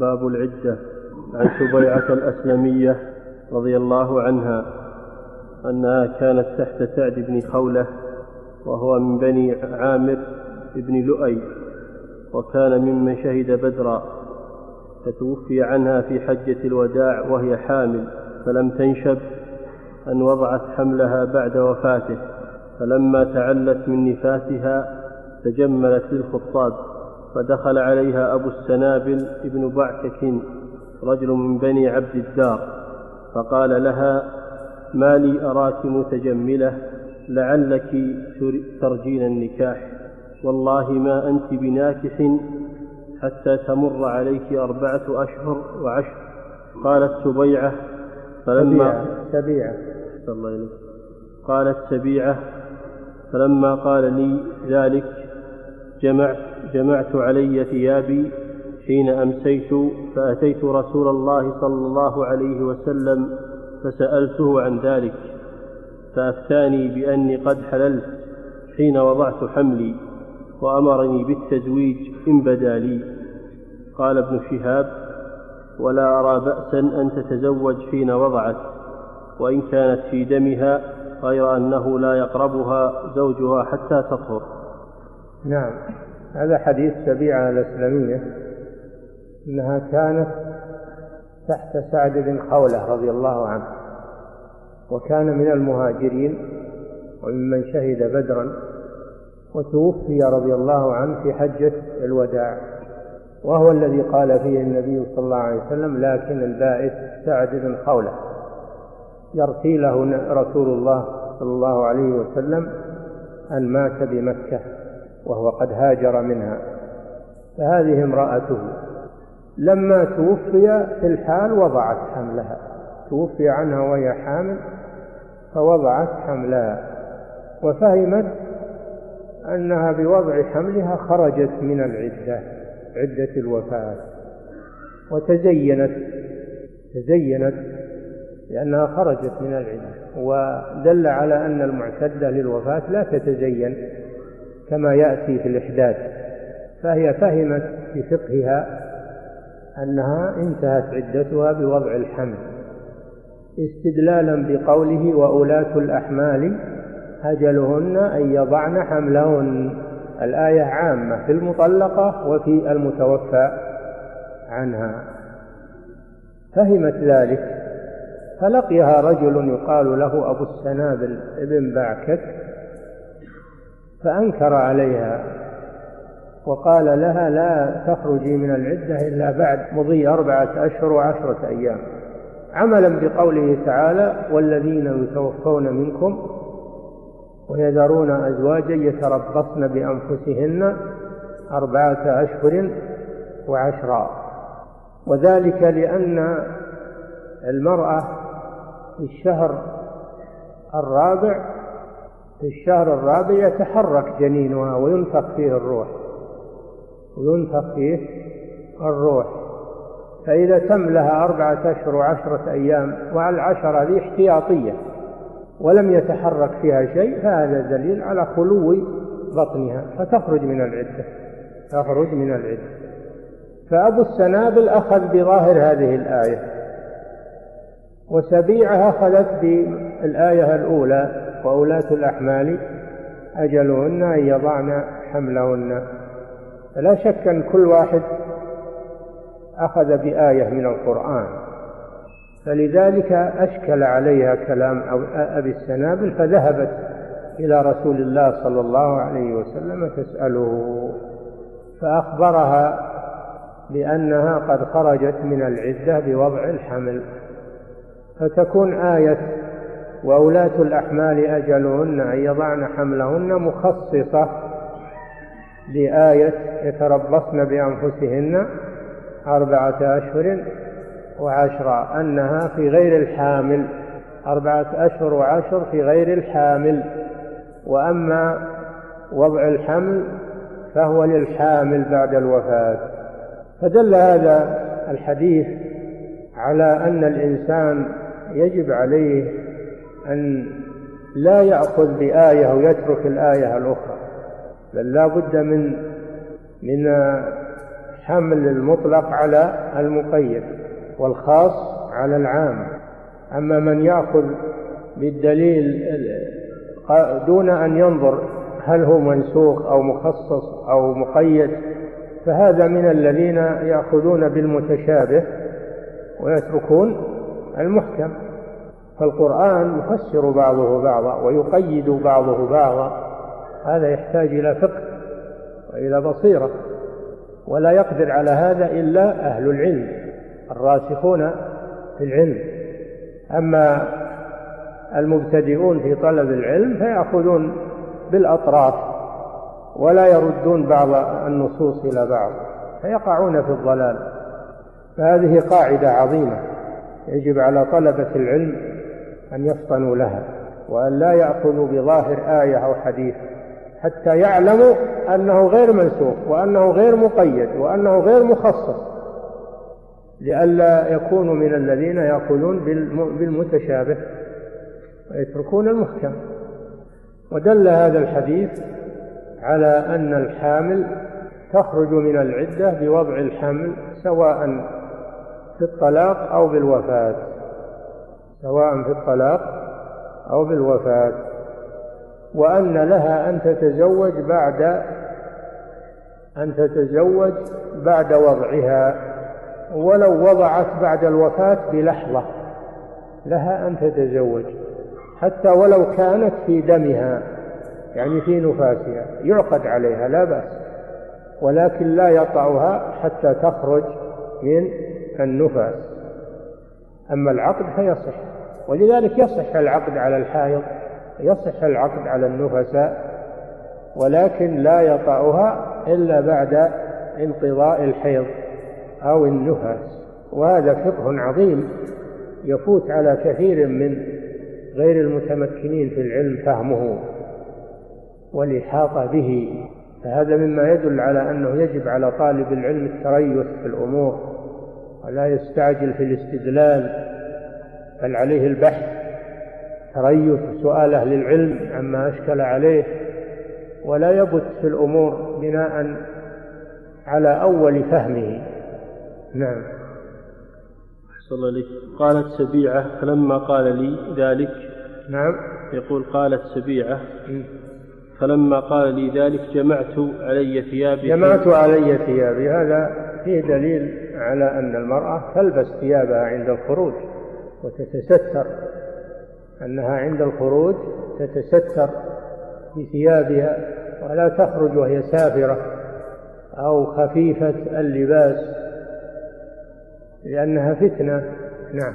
باب العدة عن سبيعة الأسلمية رضي الله عنها أنها كانت تحت سعد بن خولة وهو من بني عامر بن لؤي وكان ممن شهد بدرا فتوفي عنها في حجة الوداع وهي حامل فلم تنشب أن وضعت حملها بعد وفاته فلما تعلت من نفاسها تجملت للخطاب. فدخل عليها أبو السنابل ابن بعكك رجل من بني عبد الدار فقال لها ما لي أراك متجملة لعلك ترجين النكاح والله ما أنت بناكح حتى تمر عليك أربعة أشهر وعشر قالت سبيعة فلما سبيعة الله قالت سبيعة فلما قال لي ذلك جمعت, جمعت علي ثيابي حين أمسيت فأتيت رسول الله صلى الله عليه وسلم فسألته عن ذلك فأفتاني بأني قد حللت حين وضعت حملي وأمرني بالتزويج إن بدا لي. قال ابن شهاب ولا أرى بأسا أن تتزوج حين وضعت وإن كانت في دمها غير أنه لا يقربها زوجها حتى تطهر. نعم. هذا حديث سبيعة الأسلمية أنها كانت تحت سعد بن خولة رضي الله عنه وكان من المهاجرين وممن شهد بدرا وتوفي رضي الله عنه في حجة الوداع وهو الذي قال فيه النبي صلى الله عليه وسلم لكن البائس سعد بن خولة يرثي له رسول الله صلى الله عليه وسلم أن مات بمكة. وهو قد هاجر منها. فهذه امرأته لما توفي في الحال وضعت حملها. توفي عنها وهي حامل فوضعت حملها وفهمت أنها بوضع حملها خرجت من العدة عدة الوفاة وتزينت تزينت لأنها خرجت من العدة ودل على أن المعتدة للوفاة لا تتزين. كما يأتي في الإحداث فهي فهمت في فقهها أنها انتهت عدتها بوضع الحمل استدلالا بقوله وأولاة الأحمال أجلهن أن يضعن حملهن الآية عامة في المطلقة وفي المتوفى عنها. فهمت ذلك فلقيها رجل يقال له أبو السنابل ابن بعكك فأنكر عليها وقال لها لا تخرجي من العدة إلا بعد مضي أربعة أشهر وعشرة أيام. عملا بقوله تعالى والذين يتوفون منكم ويذرون أزواجا يتربصن بأنفسهن أربعة أشهر وعشرا. وذلك لأن المرأة في الشهر الرابع في الشهر الرابع يتحرك جنينها وينفخ فيه الروح. وينفخ فيه الروح. فإذا تم لها أربعة أشهر وعشرة أيام وعلى العشرة هذه احتياطية ولم يتحرك فيها شيء فهذا دليل على خلو بطنها فتخرج من العدة. تخرج من العدة. فأبو السنابل أخذ بظاهر هذه الآية وسبيعة أخذت بالآية الأولى وأولاة الأحمال أجلهن أن يضعن حملهن. فلا شك أن كل واحد أخذ بآية من القرآن. فلذلك أشكل عليها كلام أبي السنابل فذهبت إلى رسول الله صلى الله عليه وسلم تسأله. فأخبرها بأنها قد خرجت من العدة بوضع الحمل. فتكون آية وأولاة الأحمال أجلهن أن يضعن حملهن مخصصة لآية يتربصن بأنفسهن أربعة أشهر وعشرة أنها في غير الحامل. أربعة أشهر وعشر في غير الحامل. وأما وضع الحمل فهو للحامل بعد الوفاة. فدل هذا الحديث على أن الإنسان يجب عليه أن لا يأخذ بآية ويترك الآية الأخرى بل لا بد من من حمل المطلق على المقيد والخاص على العام. أما من يأخذ بالدليل دون أن ينظر هل هو منسوخ أو مخصص أو مقيد فهذا من الذين يأخذون بالمتشابه ويتركون المحكم. فالقرآن يفسر بعضه بعضا ويقيد بعضه بعضا. هذا يحتاج إلى فقه وإلى بصيرة ولا يقدر على هذا إلا أهل العلم الراسخون في العلم. أما المبتدئون في طلب العلم فيأخذون بالأطراف ولا يردون بعض النصوص إلى بعض فيقعون في الضلال. فهذه قاعدة عظيمة يجب على طلبة العلم أن يفطنوا لها وأن لا يأخذوا بظاهر آية أو حديث حتى يعلموا أنه غير منسوخ وأنه غير مقيد وأنه غير مخصص. لئلا يكونوا من الذين يأخذون بالمتشابه ويتركون المحكم. ودل هذا الحديث على أن الحامل تخرج من العدة بوضع الحمل سواء في الطلاق أو بالوفاة. سواء في الطلاق أو بالوفاة وأن لها أن تتزوج بعد أن تتزوج بعد وضعها ولو وضعت بعد الوفاة بلحظة لها أن تتزوج حتى ولو كانت في دمها يعني في نفاسها يعقد عليها لا بأس ولكن لا يطأها حتى تخرج من النفاس. أما العقد فيصح. ولذلك يصح العقد على الحائض يصح العقد على النفساء ولكن لا يطأها إلا بعد انقضاء الحيض أو النفاس وهذا فقه عظيم يفوت على كثير من غير المتمكنين في العلم فهمه والإحاطة به. فهذا مما يدل على أنه يجب على طالب العلم التريث في الأمور ولا يستعجل في الاستدلال بل عليه البحث تريث سؤال أهل العلم عما أشكل عليه ولا يبت في الأمور بناء على أول فهمه. نعم. أحسن الله قالت سبيعة فلما قال لي ذلك نعم. يقول قالت سبيعة فلما قال لي ذلك جمعت علي ثيابي. جمعت علي ثيابي. هذا فيه دليل على أن المرأة تلبس ثيابها عند الخروج. وتتستر أنها عند الخروج تتستر بثيابها ولا تخرج وهي سافرة أو خفيفة اللباس لأنها فتنة. نعم.